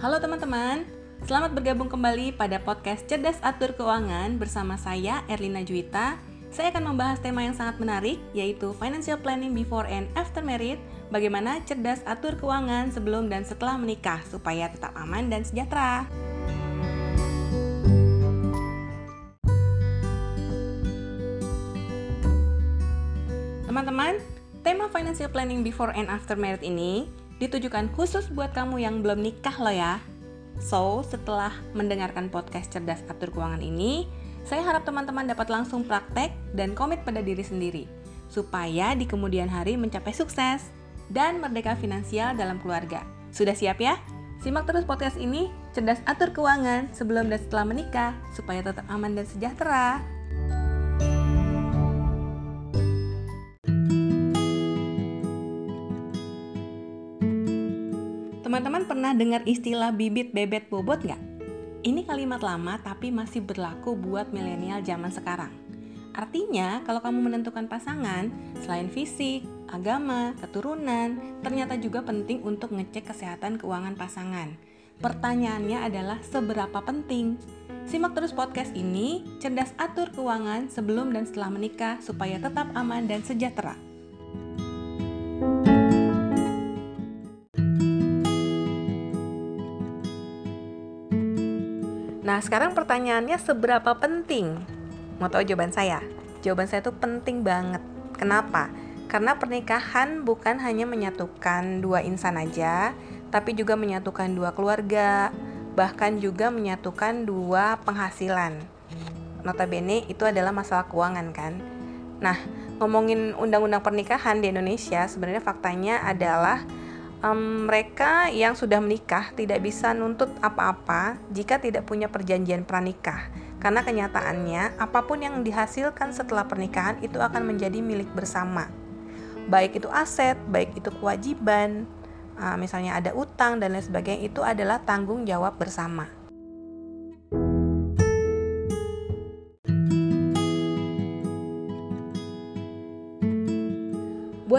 Halo teman-teman, selamat bergabung kembali pada podcast Cerdas Atur Keuangan bersama saya Erlina Juwita. Saya akan membahas tema yang sangat menarik yaitu financial planning before and after married, bagaimana cerdas atur keuangan sebelum dan setelah menikah supaya tetap aman dan sejahtera. Teman-teman, tema financial planning before and after married ini ditujukan khusus buat kamu yang belum nikah loh ya. So, setelah mendengarkan podcast Cerdas Atur Keuangan ini, saya harap teman-teman dapat langsung praktek dan komit pada diri sendiri, supaya di kemudian hari mencapai sukses dan merdeka finansial dalam keluarga. Sudah siap ya? Simak terus podcast ini, Cerdas Atur Keuangan sebelum dan setelah menikah, supaya tetap aman dan sejahtera. Teman-teman pernah dengar istilah bibit bebet bobot nggak? Ini kalimat lama tapi masih berlaku buat milenial zaman sekarang. Artinya, kalau kamu menentukan pasangan, selain fisik, agama, keturunan, ternyata juga penting untuk ngecek kesehatan keuangan pasangan. Pertanyaannya adalah seberapa penting? Simak terus podcast ini, cerdas atur keuangan sebelum dan setelah menikah supaya tetap aman dan sejahtera. Nah, sekarang pertanyaannya seberapa penting? Mau tahu jawaban saya? Jawaban saya itu penting banget. Kenapa? Karena pernikahan bukan hanya menyatukan dua insan aja, tapi juga menyatukan dua keluarga, bahkan juga menyatukan dua penghasilan. Notabene itu adalah masalah keuangan kan. Nah, ngomongin undang-undang pernikahan di Indonesia, sebenarnya faktanya adalah um, mereka yang sudah menikah tidak bisa nuntut apa-apa jika tidak punya perjanjian pranikah. Karena kenyataannya, apa pun yang dihasilkan setelah pernikahan itu akan menjadi milik bersama. Baik itu aset, baik itu kewajiban, uh, misalnya ada utang dan lain sebagainya, itu adalah tanggung jawab bersama.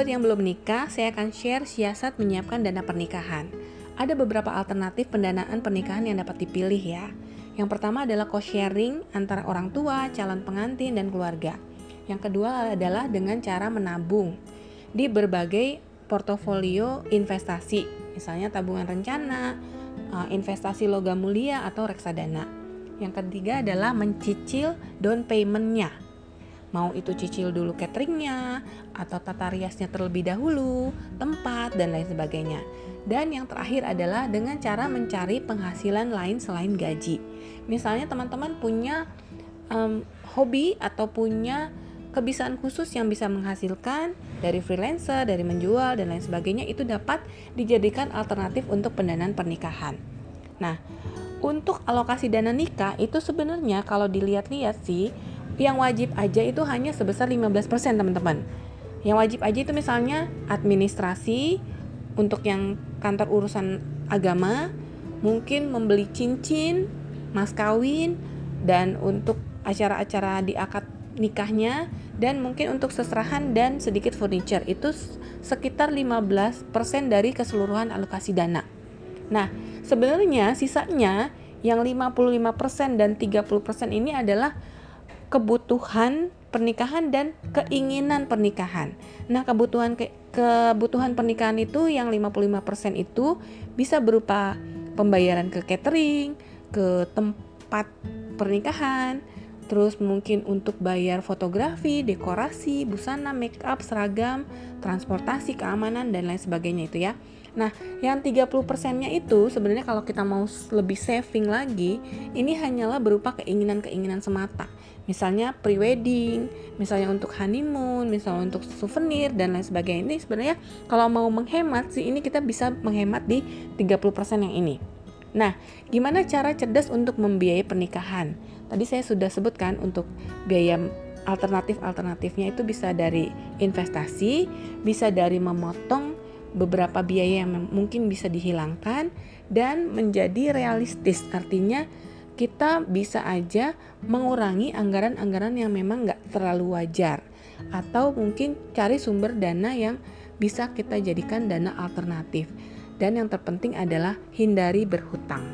Buat yang belum menikah, saya akan share siasat menyiapkan dana pernikahan. Ada beberapa alternatif pendanaan pernikahan yang dapat dipilih ya. Yang pertama adalah cost sharing antara orang tua, calon pengantin, dan keluarga. Yang kedua adalah dengan cara menabung di berbagai portofolio investasi, misalnya tabungan rencana, eh, investasi logam mulia, atau reksadana. Yang ketiga adalah mencicil down payment-nya mau itu cicil dulu cateringnya atau tata riasnya terlebih dahulu, tempat dan lain sebagainya. Dan yang terakhir adalah dengan cara mencari penghasilan lain selain gaji. Misalnya teman-teman punya um, hobi atau punya kebiasaan khusus yang bisa menghasilkan dari freelancer, dari menjual dan lain sebagainya itu dapat dijadikan alternatif untuk pendanaan pernikahan. Nah, untuk alokasi dana nikah itu sebenarnya kalau dilihat-lihat sih yang wajib aja itu hanya sebesar 15% teman-teman yang wajib aja itu misalnya administrasi untuk yang kantor urusan agama mungkin membeli cincin mas kawin dan untuk acara-acara di akad nikahnya dan mungkin untuk seserahan dan sedikit furniture itu sekitar 15% dari keseluruhan alokasi dana. Nah, sebenarnya sisanya yang 55% dan 30% ini adalah kebutuhan pernikahan dan keinginan pernikahan. Nah, kebutuhan ke, kebutuhan pernikahan itu yang 55% itu bisa berupa pembayaran ke catering, ke tempat pernikahan, terus mungkin untuk bayar fotografi, dekorasi, busana, make up, seragam, transportasi, keamanan dan lain sebagainya itu ya. Nah, yang 30%-nya itu sebenarnya kalau kita mau lebih saving lagi, ini hanyalah berupa keinginan-keinginan semata. Misalnya pre-wedding, misalnya untuk honeymoon, misalnya untuk souvenir dan lain sebagainya. Ini sebenarnya kalau mau menghemat sih ini kita bisa menghemat di 30% yang ini. Nah, gimana cara cerdas untuk membiayai pernikahan? Tadi saya sudah sebutkan untuk biaya alternatif-alternatifnya itu bisa dari investasi, bisa dari memotong beberapa biaya yang mungkin bisa dihilangkan dan menjadi realistis. Artinya kita bisa aja mengurangi anggaran-anggaran yang memang nggak terlalu wajar atau mungkin cari sumber dana yang bisa kita jadikan dana alternatif. Dan yang terpenting adalah hindari berhutang.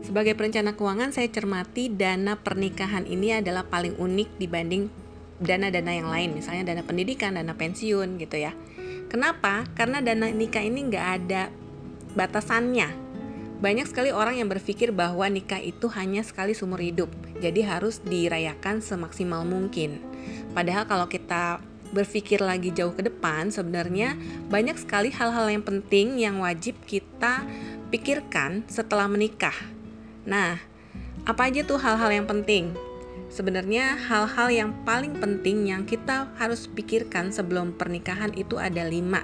Sebagai perencana keuangan, saya cermati dana pernikahan ini adalah paling unik dibanding dana-dana yang lain, misalnya dana pendidikan, dana pensiun gitu ya. Kenapa? Karena dana nikah ini nggak ada batasannya. Banyak sekali orang yang berpikir bahwa nikah itu hanya sekali seumur hidup, jadi harus dirayakan semaksimal mungkin. Padahal kalau kita berpikir lagi jauh ke depan, sebenarnya banyak sekali hal-hal yang penting yang wajib kita pikirkan setelah menikah Nah, apa aja tuh hal-hal yang penting? Sebenarnya hal-hal yang paling penting yang kita harus pikirkan sebelum pernikahan itu ada lima.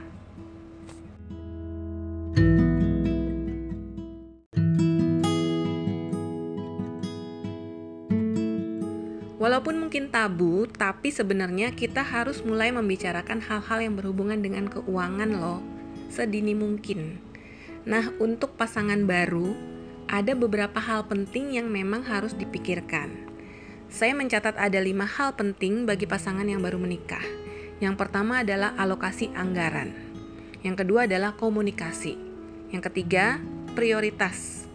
Walaupun mungkin tabu, tapi sebenarnya kita harus mulai membicarakan hal-hal yang berhubungan dengan keuangan loh, sedini mungkin. Nah, untuk pasangan baru, ada beberapa hal penting yang memang harus dipikirkan. Saya mencatat ada lima hal penting bagi pasangan yang baru menikah. Yang pertama adalah alokasi anggaran. Yang kedua adalah komunikasi. Yang ketiga, prioritas.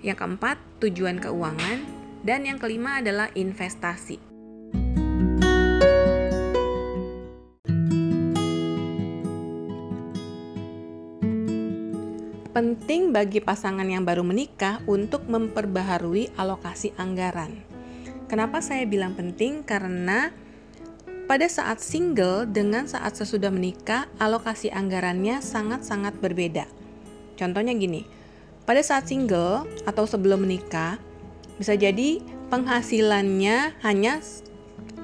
Yang keempat, tujuan keuangan. Dan yang kelima adalah investasi. penting bagi pasangan yang baru menikah untuk memperbaharui alokasi anggaran. Kenapa saya bilang penting? Karena pada saat single dengan saat sesudah menikah, alokasi anggarannya sangat-sangat berbeda. Contohnya gini, pada saat single atau sebelum menikah, bisa jadi penghasilannya hanya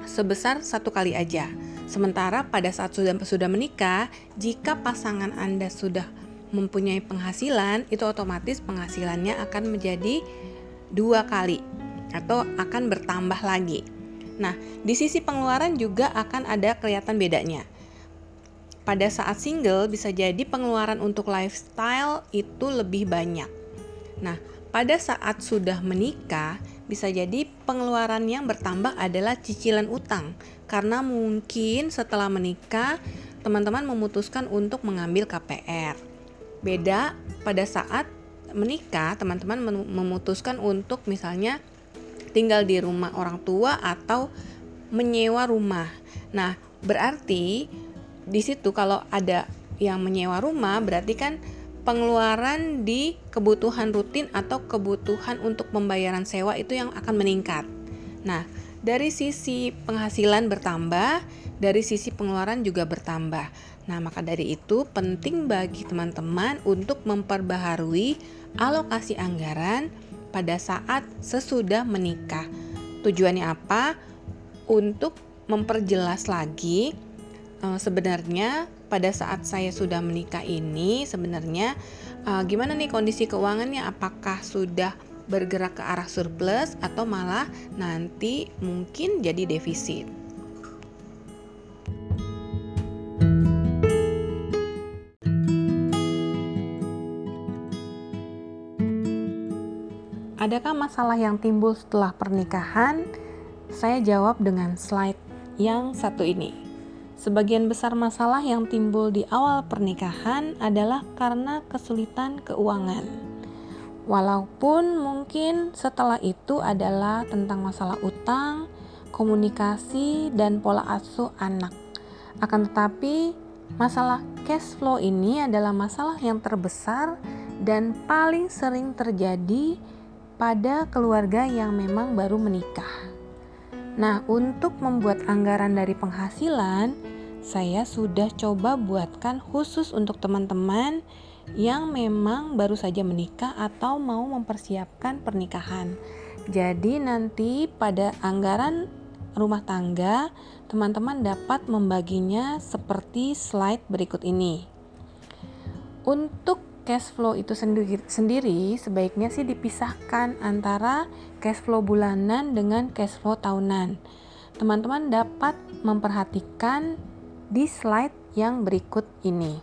sebesar satu kali aja. Sementara pada saat sudah sudah menikah, jika pasangan Anda sudah mempunyai penghasilan, itu otomatis penghasilannya akan menjadi dua kali atau akan bertambah lagi. Nah, di sisi pengeluaran juga akan ada kelihatan bedanya. Pada saat single bisa jadi pengeluaran untuk lifestyle itu lebih banyak. Nah, pada saat sudah menikah bisa jadi pengeluaran yang bertambah adalah cicilan utang karena mungkin setelah menikah teman-teman memutuskan untuk mengambil KPR Beda pada saat menikah, teman-teman memutuskan untuk misalnya tinggal di rumah orang tua atau menyewa rumah. Nah, berarti di situ kalau ada yang menyewa rumah berarti kan pengeluaran di kebutuhan rutin atau kebutuhan untuk pembayaran sewa itu yang akan meningkat. Nah, dari sisi penghasilan bertambah, dari sisi pengeluaran juga bertambah. Nah, maka dari itu penting bagi teman-teman untuk memperbaharui alokasi anggaran pada saat sesudah menikah. Tujuannya apa? Untuk memperjelas lagi uh, sebenarnya pada saat saya sudah menikah ini sebenarnya uh, gimana nih kondisi keuangannya? Apakah sudah bergerak ke arah surplus atau malah nanti mungkin jadi defisit? Adakah masalah yang timbul setelah pernikahan? Saya jawab dengan slide yang satu ini. Sebagian besar masalah yang timbul di awal pernikahan adalah karena kesulitan keuangan. Walaupun mungkin setelah itu adalah tentang masalah utang, komunikasi, dan pola asuh anak. Akan tetapi, masalah cash flow ini adalah masalah yang terbesar dan paling sering terjadi pada keluarga yang memang baru menikah. Nah, untuk membuat anggaran dari penghasilan, saya sudah coba buatkan khusus untuk teman-teman yang memang baru saja menikah atau mau mempersiapkan pernikahan. Jadi, nanti pada anggaran rumah tangga, teman-teman dapat membaginya seperti slide berikut ini. Untuk cash flow itu sendiri, sendiri sebaiknya sih dipisahkan antara cash flow bulanan dengan cash flow tahunan. Teman-teman dapat memperhatikan di slide yang berikut ini.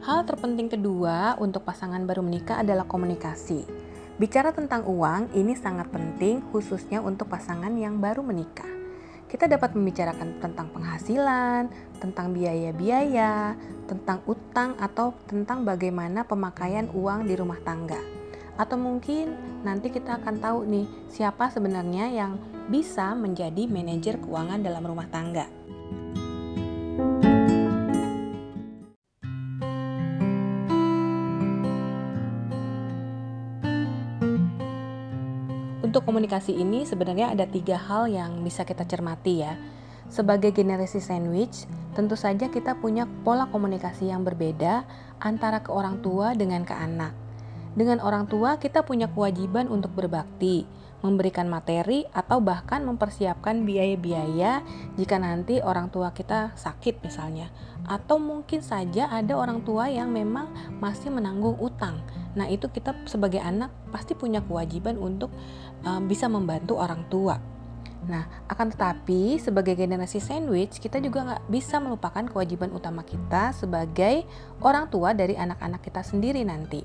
Hal terpenting kedua untuk pasangan baru menikah adalah komunikasi. Bicara tentang uang ini sangat penting khususnya untuk pasangan yang baru menikah. Kita dapat membicarakan tentang penghasilan, tentang biaya-biaya, tentang utang atau tentang bagaimana pemakaian uang di rumah tangga. Atau mungkin nanti kita akan tahu nih siapa sebenarnya yang bisa menjadi manajer keuangan dalam rumah tangga. Untuk komunikasi ini sebenarnya ada tiga hal yang bisa kita cermati ya. Sebagai generasi sandwich, tentu saja kita punya pola komunikasi yang berbeda antara ke orang tua dengan ke anak. Dengan orang tua, kita punya kewajiban untuk berbakti, memberikan materi, atau bahkan mempersiapkan biaya-biaya jika nanti orang tua kita sakit, misalnya, atau mungkin saja ada orang tua yang memang masih menanggung utang Nah, itu kita sebagai anak pasti punya kewajiban untuk um, bisa membantu orang tua. Nah, akan tetapi sebagai generasi sandwich, kita juga nggak bisa melupakan kewajiban utama kita sebagai orang tua dari anak-anak kita sendiri nanti.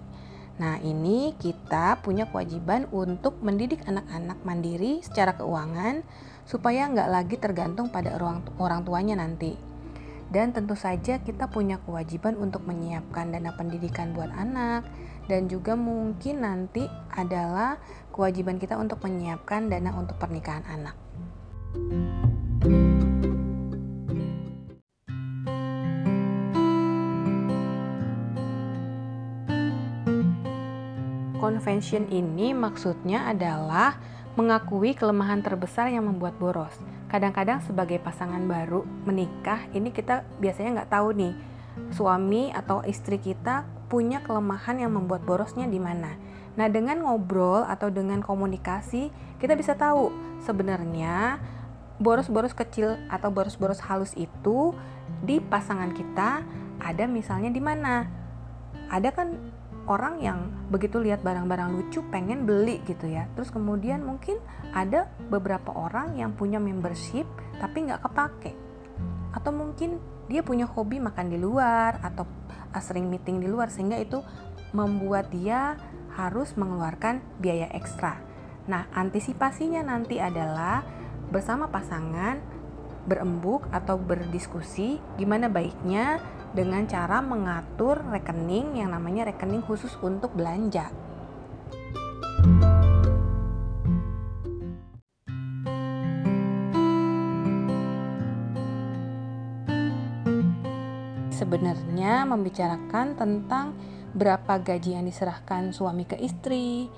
Nah, ini kita punya kewajiban untuk mendidik anak-anak mandiri secara keuangan supaya nggak lagi tergantung pada orang, orang tuanya nanti. Dan tentu saja kita punya kewajiban untuk menyiapkan dana pendidikan buat anak, dan juga mungkin nanti adalah kewajiban kita untuk menyiapkan dana untuk pernikahan anak. Convention ini maksudnya adalah mengakui kelemahan terbesar yang membuat boros. Kadang-kadang sebagai pasangan baru menikah, ini kita biasanya nggak tahu nih suami atau istri kita punya kelemahan yang membuat borosnya di mana. Nah, dengan ngobrol atau dengan komunikasi, kita bisa tahu sebenarnya boros-boros kecil atau boros-boros halus itu di pasangan kita ada misalnya di mana. Ada kan orang yang begitu lihat barang-barang lucu pengen beli gitu ya. Terus kemudian mungkin ada beberapa orang yang punya membership tapi nggak kepake. Atau mungkin dia punya hobi makan di luar atau uh, sering meeting di luar sehingga itu membuat dia harus mengeluarkan biaya ekstra. Nah, antisipasinya nanti adalah bersama pasangan berembuk atau berdiskusi gimana baiknya dengan cara mengatur rekening yang namanya rekening khusus untuk belanja. Sebenarnya membicarakan tentang berapa gaji yang diserahkan suami ke istri,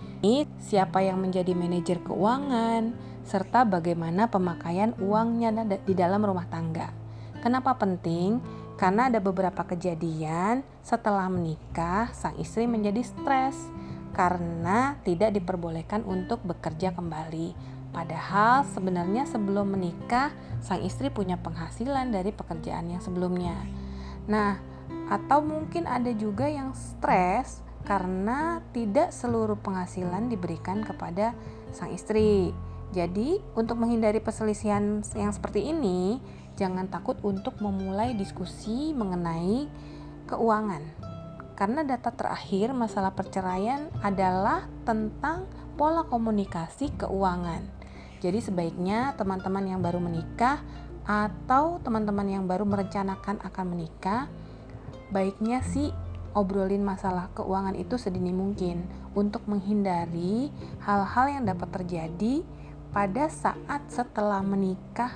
siapa yang menjadi manajer keuangan, serta bagaimana pemakaian uangnya di dalam rumah tangga. Kenapa penting? Karena ada beberapa kejadian setelah menikah sang istri menjadi stres karena tidak diperbolehkan untuk bekerja kembali. Padahal sebenarnya sebelum menikah sang istri punya penghasilan dari pekerjaan yang sebelumnya. Nah, atau mungkin ada juga yang stres karena tidak seluruh penghasilan diberikan kepada sang istri. Jadi, untuk menghindari perselisihan yang seperti ini, jangan takut untuk memulai diskusi mengenai keuangan. Karena data terakhir masalah perceraian adalah tentang pola komunikasi keuangan. Jadi sebaiknya teman-teman yang baru menikah atau teman-teman yang baru merencanakan akan menikah, baiknya sih obrolin masalah keuangan itu sedini mungkin untuk menghindari hal-hal yang dapat terjadi pada saat setelah menikah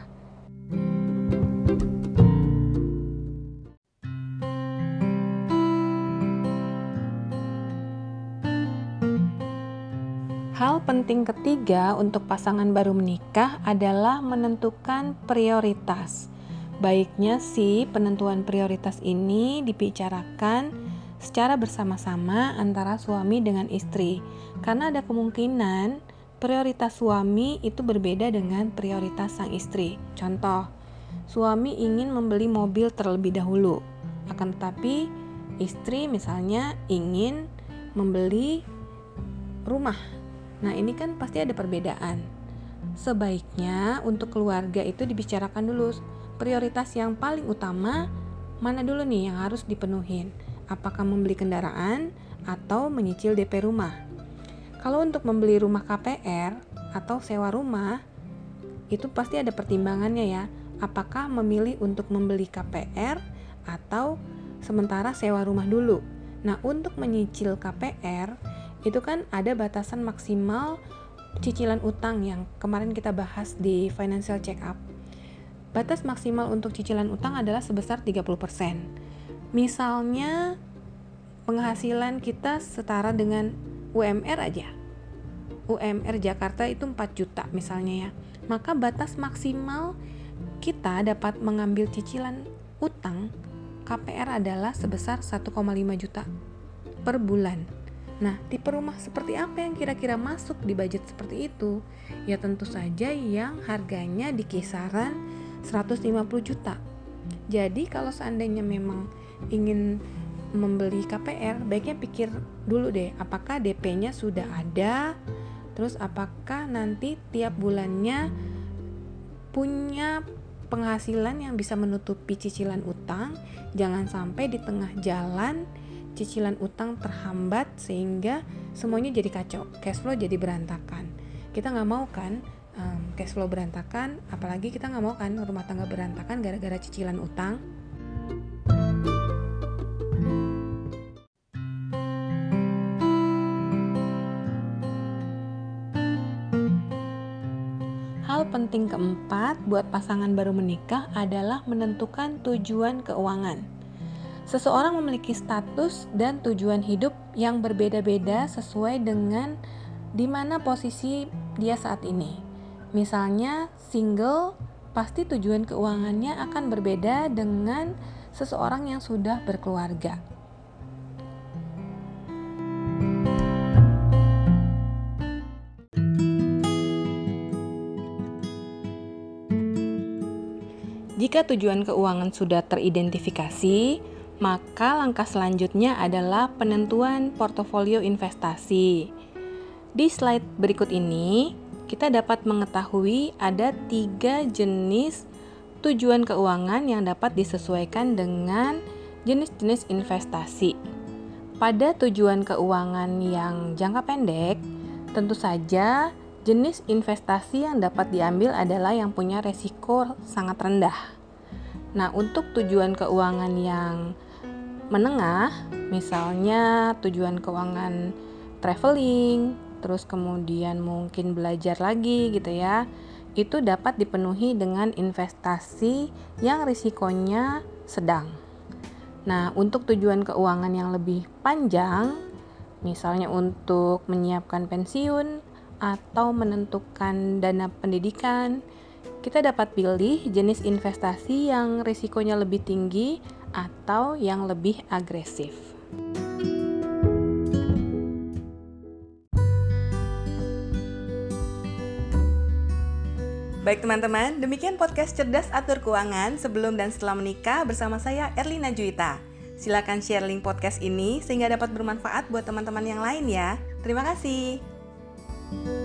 penting ketiga untuk pasangan baru menikah adalah menentukan prioritas. Baiknya sih penentuan prioritas ini dibicarakan secara bersama-sama antara suami dengan istri. Karena ada kemungkinan prioritas suami itu berbeda dengan prioritas sang istri. Contoh, suami ingin membeli mobil terlebih dahulu. Akan tetapi istri misalnya ingin membeli rumah Nah, ini kan pasti ada perbedaan. Sebaiknya untuk keluarga itu dibicarakan dulu prioritas yang paling utama mana dulu nih yang harus dipenuhin. apakah membeli kendaraan atau menyicil DP rumah. Kalau untuk membeli rumah KPR atau sewa rumah, itu pasti ada pertimbangannya ya. Apakah memilih untuk membeli KPR atau sementara sewa rumah dulu. Nah, untuk menyicil KPR itu kan ada batasan maksimal cicilan utang yang kemarin kita bahas di financial check up. Batas maksimal untuk cicilan utang adalah sebesar 30%. Misalnya penghasilan kita setara dengan UMR aja. UMR Jakarta itu 4 juta misalnya ya. Maka batas maksimal kita dapat mengambil cicilan utang KPR adalah sebesar 1,5 juta per bulan. Nah, tipe rumah seperti apa yang kira-kira masuk di budget seperti itu? Ya tentu saja yang harganya di kisaran 150 juta. Jadi kalau seandainya memang ingin membeli KPR, baiknya pikir dulu deh, apakah DP-nya sudah ada, terus apakah nanti tiap bulannya punya penghasilan yang bisa menutupi cicilan utang, jangan sampai di tengah jalan cicilan utang terhambat sehingga semuanya jadi kacau, cash flow jadi berantakan. Kita nggak mau kan um, cash flow berantakan, apalagi kita nggak mau kan rumah tangga berantakan gara-gara cicilan utang. Hal penting keempat buat pasangan baru menikah adalah menentukan tujuan keuangan. Seseorang memiliki status dan tujuan hidup yang berbeda-beda sesuai dengan di mana posisi dia saat ini. Misalnya, single pasti tujuan keuangannya akan berbeda dengan seseorang yang sudah berkeluarga. Jika tujuan keuangan sudah teridentifikasi, maka langkah selanjutnya adalah penentuan portofolio investasi. Di slide berikut ini, kita dapat mengetahui ada tiga jenis tujuan keuangan yang dapat disesuaikan dengan jenis-jenis investasi. Pada tujuan keuangan yang jangka pendek, tentu saja Jenis investasi yang dapat diambil adalah yang punya resiko sangat rendah. Nah, untuk tujuan keuangan yang menengah, misalnya tujuan keuangan traveling, terus kemudian mungkin belajar lagi gitu ya, itu dapat dipenuhi dengan investasi yang risikonya sedang. Nah, untuk tujuan keuangan yang lebih panjang, misalnya untuk menyiapkan pensiun atau menentukan dana pendidikan, kita dapat pilih jenis investasi yang risikonya lebih tinggi atau yang lebih agresif. Baik teman-teman, demikian podcast Cerdas Atur Keuangan sebelum dan setelah menikah bersama saya Erlina Juita. Silakan share link podcast ini sehingga dapat bermanfaat buat teman-teman yang lain ya. Terima kasih. Thank you